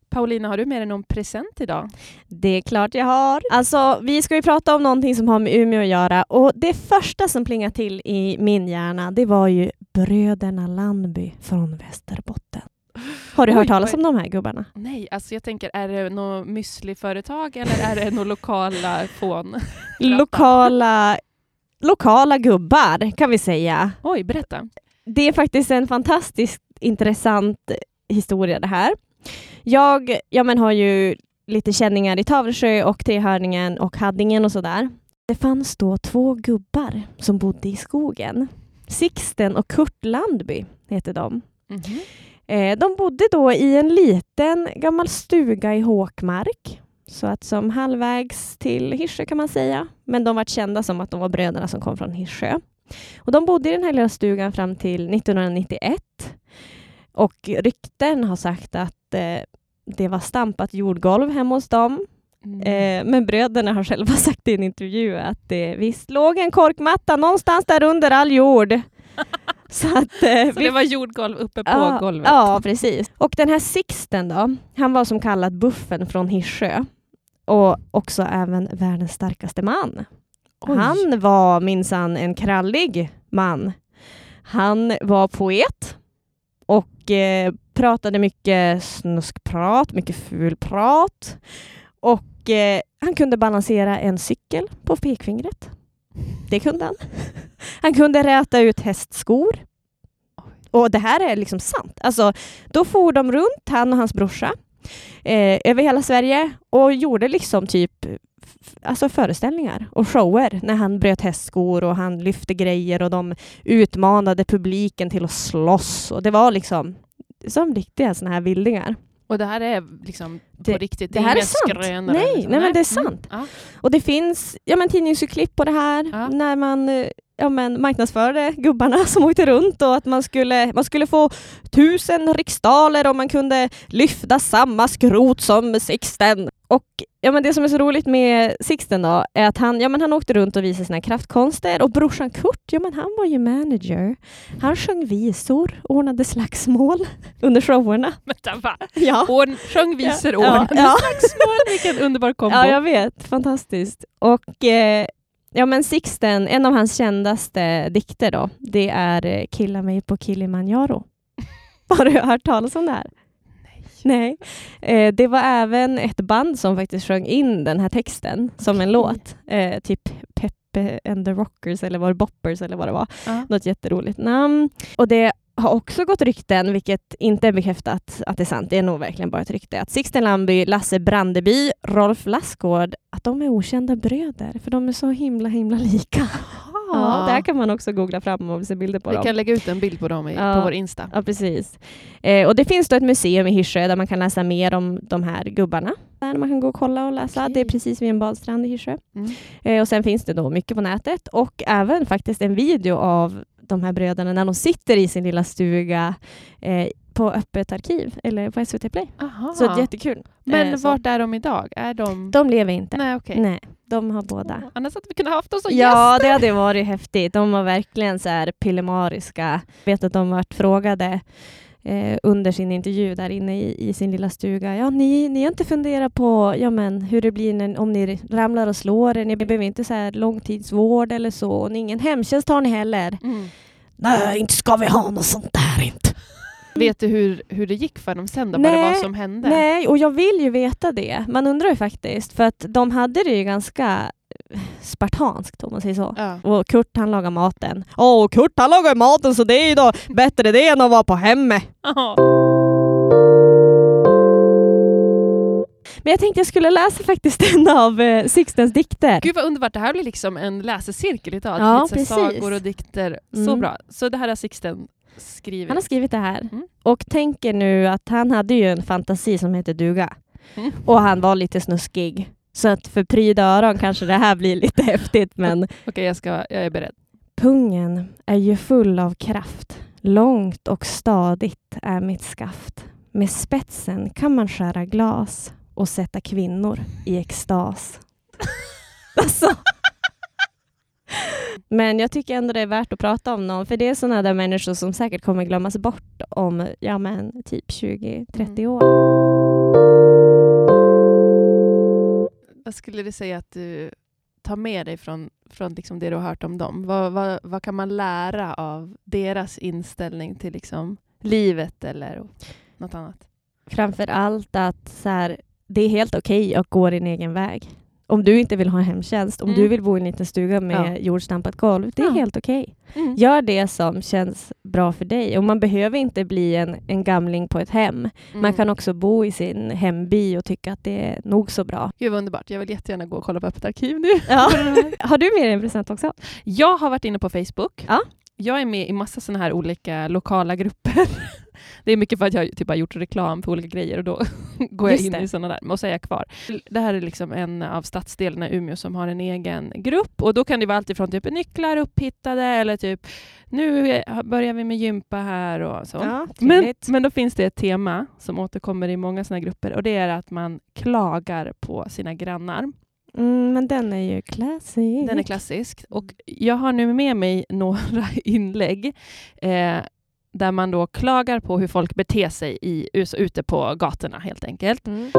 Paulina, har du med dig någon present idag? Det är klart jag har. Alltså, vi ska ju prata om någonting som har med Umeå att göra och det första som plingade till i min hjärna, det var ju bröderna Landby från Västerbotten. Har du Oj, hört talas om de här gubbarna? Nej, alltså jag tänker, är det något müsliföretag eller är det några lokala fån? Lokala, lokala gubbar kan vi säga. Oj, berätta. Det är faktiskt en fantastiskt intressant historia det här. Jag ja, men har ju lite känningar i Tavelsjö och Trehörningen och Haddingen och sådär. Det fanns då två gubbar som bodde i skogen. Sixten och Kurt Landby heter de. Mhm. Eh, de bodde då i en liten gammal stuga i Håkmark. Så att som halvvägs till Hirsö kan man säga. Men de var kända som att de var bröderna som kom från Hirsö. Och de bodde i den här lilla stugan fram till 1991. Och rykten har sagt att eh, det var stampat jordgolv hemma hos dem. Mm. Eh, men bröderna har själva [LAUGHS] sagt i en intervju att det visst låg en korkmatta någonstans där under all jord. [LAUGHS] Så att, eh, Så vi det var jordgolv uppe på ja, golvet? Ja, precis. Och den här Sixten då, han var som kallat Buffen från Hirsö. Och också även världens starkaste man. Oj. Han var minsann en krallig man. Han var poet och eh, pratade mycket snuskprat, mycket fulprat. Och eh, han kunde balansera en cykel på pekfingret. Det kunde han. [LAUGHS] Han kunde räta ut hästskor. Och det här är liksom sant. Alltså, då for de runt, han och hans brorsa, eh, över hela Sverige och gjorde liksom typ alltså föreställningar och shower när han bröt hästskor och han lyfte grejer och de utmanade publiken till att slåss. Och det var liksom som riktiga såna här vildingar. Och det här är liksom på Det- riktigt? det här är sant. Nej, så? nej, men det är Mm. sant. Ja. Och det finns ja, men tidningsurklipp på det här Ja. när man eh, ja, men marknadsförde gubbarna som åkte runt och att man skulle, man skulle få tusen riksdaler om man kunde lyfta samma skrot som Sixten. Och ja, men det som är så roligt med Sixten då, är att han, ja, men han åkte runt och visade sina kraftkonster och brorsan Kurt, ja, men han var ju manager. Han sjöng visor, ordnade slagsmål [LAUGHS] under showerna. Vänta, va? Ja. Ordn, sjöng visor, Ja, ordnade ja. slagsmål. Vilken underbar kombo. Ja, jag vet. Fantastiskt. Och eh, ja, men Sixten, en av hans kändaste dikter då, det är eh, Killa mig på Kilimanjaro. [LAUGHS] Har du hört talas om det här? Nej. Eh, det var även ett band som faktiskt sjöng in den här texten som en låt. Eh, typ Peppe and the Rockers eller var det Boppers eller vad det var. Ja. Något jätteroligt namn. Och det har också gått rykten, vilket inte är bekräftat att det är sant, det är nog verkligen bara ett rykte, att Sixten Landby, Lasse Brandeby, Rolf Lassgård, att de är okända bröder, för de är så himla himla lika. [LAUGHS] Ja, där kan man också googla fram vill se bilder på Vi dem. kan lägga ut en bild på dem i, Ja. på vår Insta. Ja, precis. Eh, och det finns då ett museum i Hyrsö där man kan läsa mer om de här gubbarna. Där man kan gå och kolla och läsa. Okej. Det är precis vid en badstrand i Hyrsö. Mm. Eh, och sen finns det då mycket på nätet och även faktiskt en video av de här bröderna när de sitter i sin lilla stuga eh, på öppet arkiv eller på SVT Play. Aha. Så det är jättekul. Men Eh, så. vart är de idag? Är de... De lever inte. Nej, okej. Nej, de har båda. Annars hade vi kunnat haft dem som Ja, gäster. det hade varit häftigt. De var verkligen så här pillemariska. Jag vet att de varit frågade eh, under sin intervju där inne i, i sin lilla stuga. Ja, ni, ni har inte funderat på ja, men, hur det blir när, om ni ramlar och slår er. Ni behöver inte så här långtidsvård eller så. Och ingen hemtjänst har ni heller. Mm. Nej, inte ska vi ha något sånt där inte. Vet du hur, hur det gick för dem sen då? Vad det var Nej, som hände? Nej, och jag vill ju veta det. Man undrar ju faktiskt, för att de hade det ju ganska eh, spartanskt om man säger så. Ja. Och Kurt han lagar maten. Åh, och Kurt han lagar maten så det är ju då bättre det än att vara på hemmet. Aha. Men jag tänkte jag skulle läsa faktiskt en av eh, Sixtens dikter. Gud vad underbart, det här blir liksom en läsecirkel idag. Ja, precis. sagor och dikter. Så Mm. bra. Så det här har Sixten skrivit. Han har skrivit det här. Mm. Och tänker nu att han hade ju en fantasi som heter duga. Mm. Och han var lite snuskig. Så att för pryda öron kanske det här blir lite [LAUGHS] häftigt men Okej, jag, ska, jag är beredd. Pungen är ju full av kraft. Långt och stadigt är mitt skaft. Med spetsen kan man skära glas och sätta kvinnor i extas. [LAUGHS] alltså. Men jag tycker ändå det är värt att prata om någon, för det är sådana där människor som säkert kommer glömmas bort om ja, men, typ 20-30 Mm. år. Vad skulle du säga att du tar med dig från, från liksom det du har hört om dem? Vad, vad, vad kan man lära av deras inställning till liksom livet eller något annat? Framför allt att så här, det är helt okej att gå din egen väg. Om du inte vill ha hemtjänst, om Mm. du vill bo i en liten stuga med Ja. jordstampat golv, det är Ja. helt okej. Gör det som känns bra för dig. Och man behöver inte bli en, en gamling på ett hem. Mm. Man kan också bo i sin hemby och tycka att det är nog så bra. Gud vad underbart. Jag vill jättegärna gå och kolla på Öppet arkiv nu. Ja. [LAUGHS] Har du med dig en present också? Jag har varit inne på Facebook. Ja. Jag är med i massa såna här olika lokala grupper. [LAUGHS] Det är mycket för att jag typ har gjort reklam för olika grejer och då [LAUGHS] går jag Just in det. i såna där. Och så är jag kvar. Det här är liksom en av stadsdelarna i Umeå som har en egen grupp och då kan det vara allt ifrån typ nycklar upphittade eller typ nu börjar vi med gympa här och så. Ja, Men, men då finns det ett tema som återkommer i många såna grupper och det är att man klagar på sina grannar. Mm, men den är ju classic. Den är klassisk. Och jag har nu med mig [LAUGHS] några inlägg eh, där man då klagar på hur folk beter sig i, ute på gatorna helt enkelt. Mm.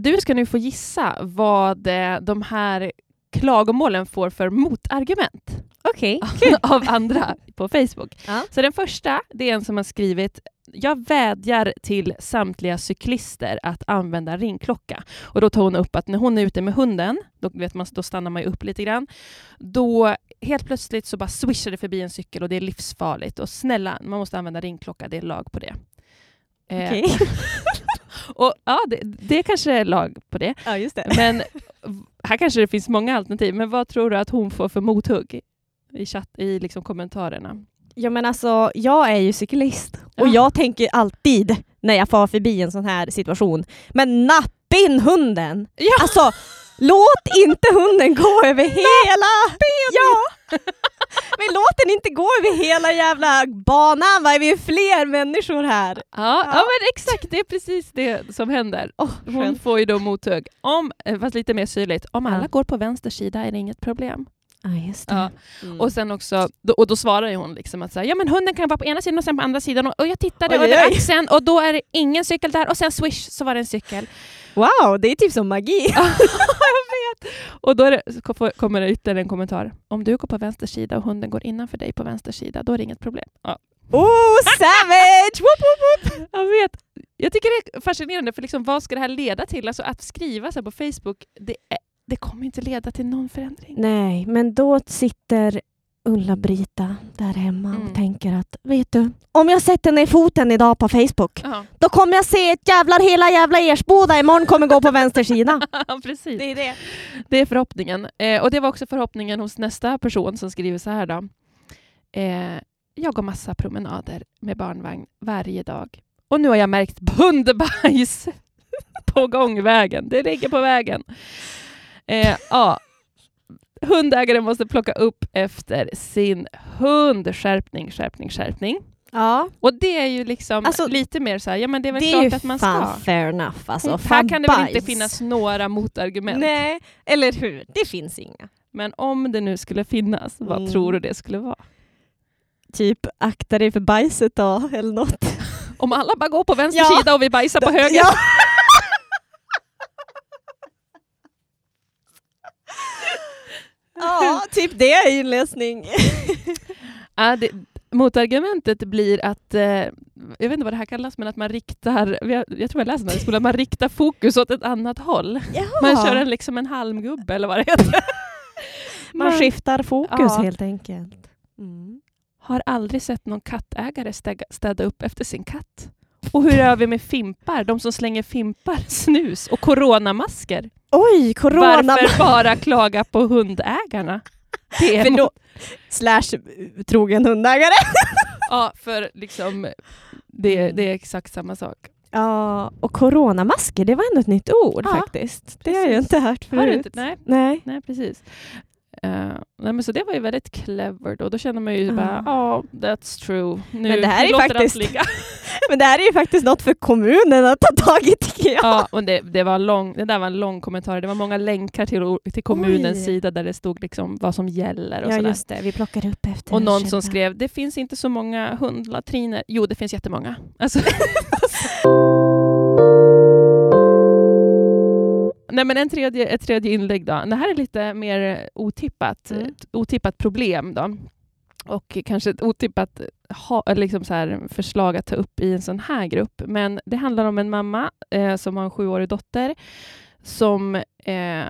Du ska nu få gissa vad eh, de här klagomålen får för motargument Okej. [LAUGHS] av andra på Facebook. Ja. Så den första, det är en som har skrivit jag vädjar till samtliga cyklister att använda ringklocka. Och då tar hon upp att när hon är ute med hunden, då, vet man, då stannar man ju upp lite grann. Då helt plötsligt så bara swishar det förbi en cykel och det är livsfarligt. Och snälla, man måste använda ringklocka, det är lag på det. Eh, Okej. [LAUGHS] och, ja, det, det kanske är lag på det. ja, just det. Men här kanske det finns många alternativ. Men vad tror du att hon får för mothugg i, chatt, i liksom kommentarerna? Ja men alltså, jag är ju cyklist och Ja. jag tänker alltid när jag far förbi en sån här situation, men napp in hunden! Ja. Alltså, låt inte hunden gå över hela... Ja! Men låt den inte gå över hela jävla banan, va? vi är fler människor här. Ja, ja. Ja. men exakt, det är precis det som händer. Oh, Hon får ju då mothugg. Om, eh, fast lite mer syrligt, om alla Ja. går på vänster sida är det inget problem. Ja, just det. Ja. Mm. Och sen också, då, och då svarar hon liksom att så här, ja men hunden kan vara på ena sidan och sen på andra sidan och, och jag tittade Oj, över oj. axeln och då är det ingen cykel där och sen swish så var det en cykel. Wow, det är typ som magi. [LAUGHS] jag vet! Och då det, kommer det ytterligare en kommentar. Om du går på vänster sida och hunden går innanför dig på vänster sida, då är det inget problem. Ja. Oh, savage! [LAUGHS] Woop, woop, woop. Jag vet. Jag tycker det är fascinerande, för liksom, vad ska det här leda till? Alltså att skriva så här på Facebook, det, är, det kommer inte leda till någon förändring. Nej, men då sitter Ulla-Brita där hemma Mm. och tänker att, vet du, om jag sätter ner foten idag på Facebook, Ja, då kommer jag se ett jävlar hela jävla Ersboda imorgon kommer gå på vänster sida. [LAUGHS] precis. är det. Det är förhoppningen. Eh, och det var också förhoppningen hos nästa person som skriver så här då. Eh, jag går massa promenader med barnvagn varje dag. Och nu har jag märkt hundbajs [LAUGHS] på gångvägen. Det ligger på vägen. Eh, ja. Hundägaren måste plocka upp efter sin hund. Skärpning, skärpning, skärpning. Ja, Och det är ju liksom Alltså, lite mer så här, ja men det är väl det är klart ju att man fan ska. fair enough. Alltså, här fan kan det väl inte finnas några motargument. Nej, eller hur? Det finns inga. Men om det nu skulle finnas, vad Mm. tror du det skulle vara? Typ akta dig för bajset då, eller något. [LAUGHS] Om alla bara går på vänster Ja. sida och vi bajsar på [LAUGHS] höger. Ja. Ja, typ det är inläsning. [LAUGHS] Ja, det, motargumentet blir att, eh, jag vet inte vad det här kallas, men att man riktar, jag, tror jag läste det i skolan, man riktar fokus åt ett annat håll. Man kör en, liksom en halmgubbe eller vad det heter. [LAUGHS] Man skiftar fokus Ja. helt enkelt. Mm. har aldrig sett någon kattägare stäga, städa upp efter sin katt. Och hur är vi med fimpar? De som slänger fimpar, snus och coronamasker. Oj, corona! Varför bara klaga på hundägarna? Det är då, slash trogen hundägare. Ja, för liksom det, det är exakt samma sak. Ja, och coronamasker, det var ändå ett nytt ord Ja, faktiskt. Det har jag precis. inte hört förut. Har du inte? Nej, Nej. nej precis. Eh, nej, men så det var ju väldigt clever då. Då känner man ju Ja. bara, ja, that's true. Nu, Men det här är faktiskt-. [LAUGHS] Men det här är ju faktiskt något för kommunen att ta tag i tycker jag. ja, och det, det, var lång, det där var en lång kommentar. Det var många länkar till, till kommunens Oj. sida där det stod liksom vad som gäller och Ja sådär. just det, vi plockar upp efter Och någon själva. som skrev, det finns inte så många hundlatriner. Jo, det finns jättemånga. Alltså. [LAUGHS] [LAUGHS] Nej, men en tredje, ett tredje inlägg då. Det här är lite mer otippat, Mm. otippat problem då. Och kanske ett otippat ha, liksom så här, förslag att ta upp i en sån här grupp. Men det handlar om en mamma eh, som har en sjuårig dotter som eh,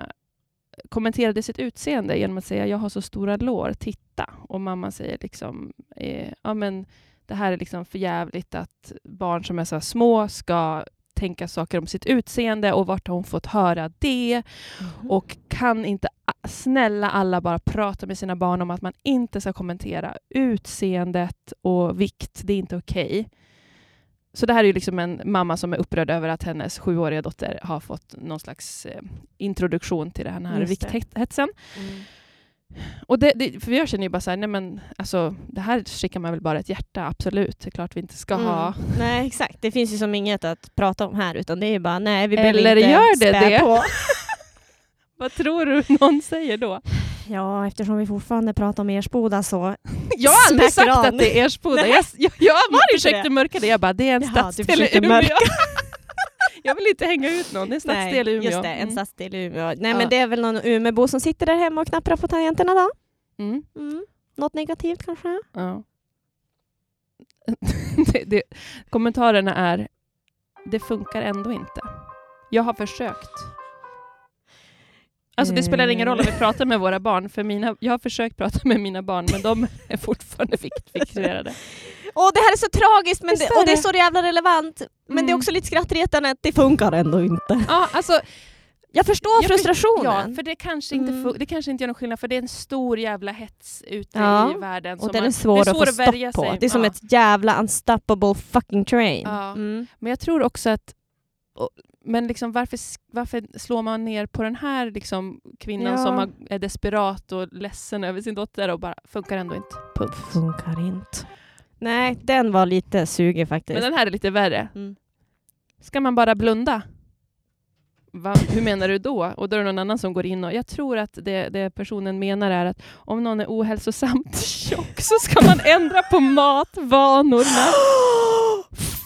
kommenterade sitt utseende genom att säga jag har så stora lår, titta. Och mamma säger liksom, eh, ja men det här är liksom för jävligt att barn som är så små ska tänka saker om sitt utseende och vart har hon fått höra det? Mhm. Och kan inte snälla alla bara prata med sina barn om att man inte ska kommentera utseendet och vikt, det är inte okej. Så det här är ju liksom en mamma som är upprörd över att hennes sjuåriga dotter har fått någon slags eh, introduktion till den här vikthetsen. Mm. Och det, det, för jag känner ju bara så här, nej men alltså, det här skickar man väl bara ett hjärta, absolut. Det är klart vi inte ska ha. Mm. Nej exakt, det finns ju som inget att prata om här utan det är ju bara nej vi Eller behöver inte gör det spä det? på. [LAUGHS] Vad tror du någon säger då? Ja eftersom vi fortfarande pratar om Ersboda så Jag har aldrig sagt on. att det är Ersboda. Nej. Jag, jag, jag försökte mörka det. Jag bara, det är en Jaha, stadsdel i Umeå. [LAUGHS] jag vill inte hänga ut någon. Det är stadsdel i Umeå. Just det, en Mm. stadsdel i Umeå. Nej Ja. men det är väl någon Umeåbo som sitter där hemma och knapprar på tangenterna då? Mm. Mm. Något negativt kanske? Ja. [LAUGHS] det, det, kommentarerna är, det funkar ändå inte. Jag har försökt. Alltså det spelar ingen roll om vi pratar med våra barn, för mina, jag har försökt prata med mina barn, men de är fortfarande [LAUGHS] fix- fixerade. Åh det här är så tragiskt men det, är och det är så jävla relevant. Men Mm. det är också lite skrattretande att det funkar ändå inte. Ja, alltså, Jag förstår Jag för- frustrationen. Ja, för det kanske, inte Mm. det kanske inte gör någon skillnad, för det är en stor jävla hets ute Ja, i världen. och som den är man- svår, det att få stopp på. sig. Det är som Ja. ett jävla unstoppable fucking train. Ja. Mm. Men jag tror också att, och men liksom varför, varför slår man ner på den här liksom, kvinnan Ja. som är desperat och ledsen över sin dotter och bara funkar ändå inte. Punkt. Funkar inte. Nej, den var lite sugig faktiskt. Men den här är lite värre. Mm. Ska man bara blunda? Va? Hur menar du då? Och då är det någon annan som går in och... Jag tror att det, det personen menar är att om någon är ohälsosamt [LAUGHS] tjock så ska man ändra på matvanorna. [GASPS]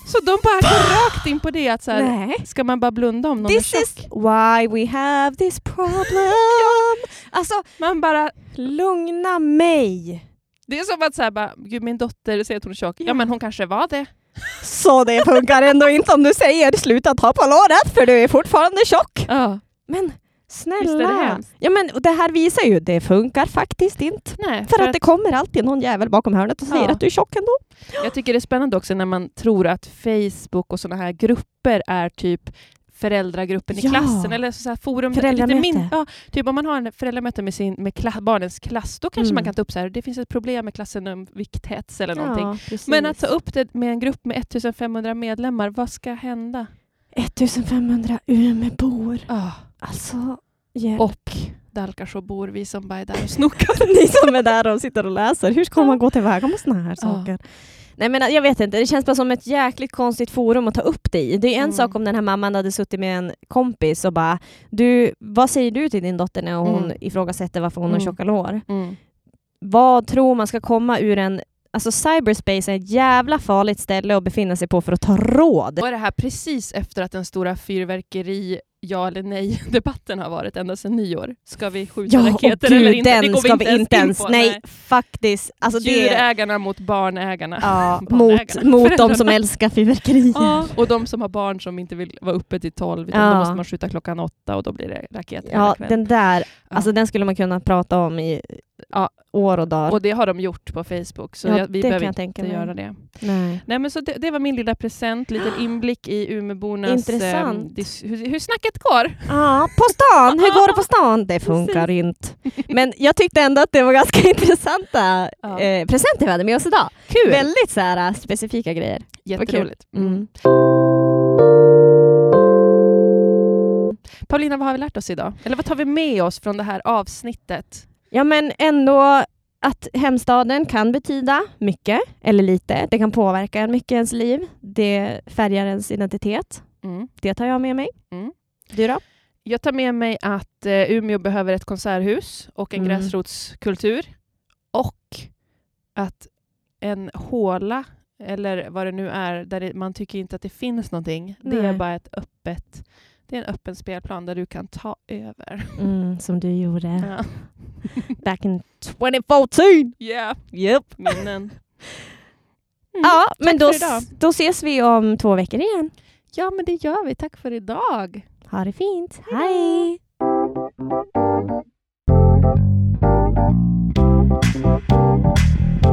Så de bara går rakt in på det. Att så här, Nej. ska man bara blunda om någon This är is tjock? why we have this problem. [LAUGHS] Alltså, Man bara, lugna mig. Det är som att så här, bara, Gud, min dotter säger att hon är tjock. Ja. Men hon kanske var det. Så det funkar ändå inte om du säger sluta ta på låret för du är fortfarande tjock. Ja. Men snälla. Ja, men och det här visar ju det funkar faktiskt inte. Nej, För att det kommer alltid någon jävel bakom hörnet och säger Ja. att du är tjock ändå. Jag tycker det är spännande också när man tror att Facebook och såna här grupper är typ föräldragruppen i Ja. klassen eller så här forum. Lite min, ja, typ om man har en föräldramöte med, sin, med kla, barnens klass, då kanske Mm. man kan ta upp så här, det finns ett problem med klassen om vikthets eller någonting. Ja. Men att ta upp det med en grupp med 1500 medlemmar, vad ska hända? 1500 Umebor. Ah, Alltså, hjälp. och Dalkarsåbor, vi som bara är där och snokar. [LAUGHS] Ni som är där och sitter och läser, hur ska Ja. man gå tillväga med såna här Ja. Nej men jag vet inte, det känns bara som ett jäkligt konstigt forum att ta upp det i. Det är en Mm. sak om den här mamman hade suttit med en kompis och bara du, vad säger du till din dotter när hon Mm. ifrågasätter varför hon Mm. har tjocka lår? Mm. Vad tror man ska komma ur en Alltså cyberspace är ett jävla farligt ställe att befinna sig på för att ta råd. Var det här precis efter att den stora fyrverkeri ja eller nej-debatten [LAUGHS] har varit ända sedan nyår? Ska vi skjuta Ja, raketer gud, eller inte? den det går ska vi inte in ens... på. Nej, faktiskt. Alltså det, Djurägarna mot barnägarna. ja, mot, [LAUGHS] barnägarna. mot de Föräldrarna. som älskar fyrverkerier. Ja, och de som har barn som inte vill vara uppe till tolv, utan Ja. då måste man skjuta klockan åtta och då blir det raketer Ja, den där, alltså den skulle man kunna prata om i Ja. år och dagar. Och det har de gjort på Facebook, så Ja, jag, vi behöver inte tänka göra det. Nej. Nej, men så det, det var min lilla present, liten [GASPS] inblick i Umeåbornas... Intressant. ehm, dis, hur, hur snacket går. Ja, på stan! Hur går det på stan? Det [LAUGHS] funkar inte. Men jag tyckte ändå att det var ganska [LAUGHS] intressanta Ja. eh, presenter vi hade med oss idag. Kul! Väldigt så här, specifika grejer. Jätteroligt. Mm. Mm. Paulina, vad har vi lärt oss idag? Eller vad tar vi med oss från det här avsnittet? Ja men ändå att hemstaden kan betyda mycket eller lite. Det kan påverka en mycket ens liv. Det färgar ens identitet. Mm. Det tar jag med mig. Mm. Du då? Jag tar med mig att eh, Umeå behöver ett konserthus och en Mm. gräsrotskultur. Och att en håla, eller vad det nu är, där det, man tycker inte att det finns någonting. Det är Nej. bara ett öppet, det är en öppen spelplan där du kan ta över. Mm, som du gjorde [LAUGHS] Ja. [LAUGHS] back in 2014. Yeah, Yep. minnen. [LAUGHS] Mm. Ja, men då, då ses vi om två veckor igen. ja, men det gör vi. Tack för idag. Ha det fint. Hej! Thank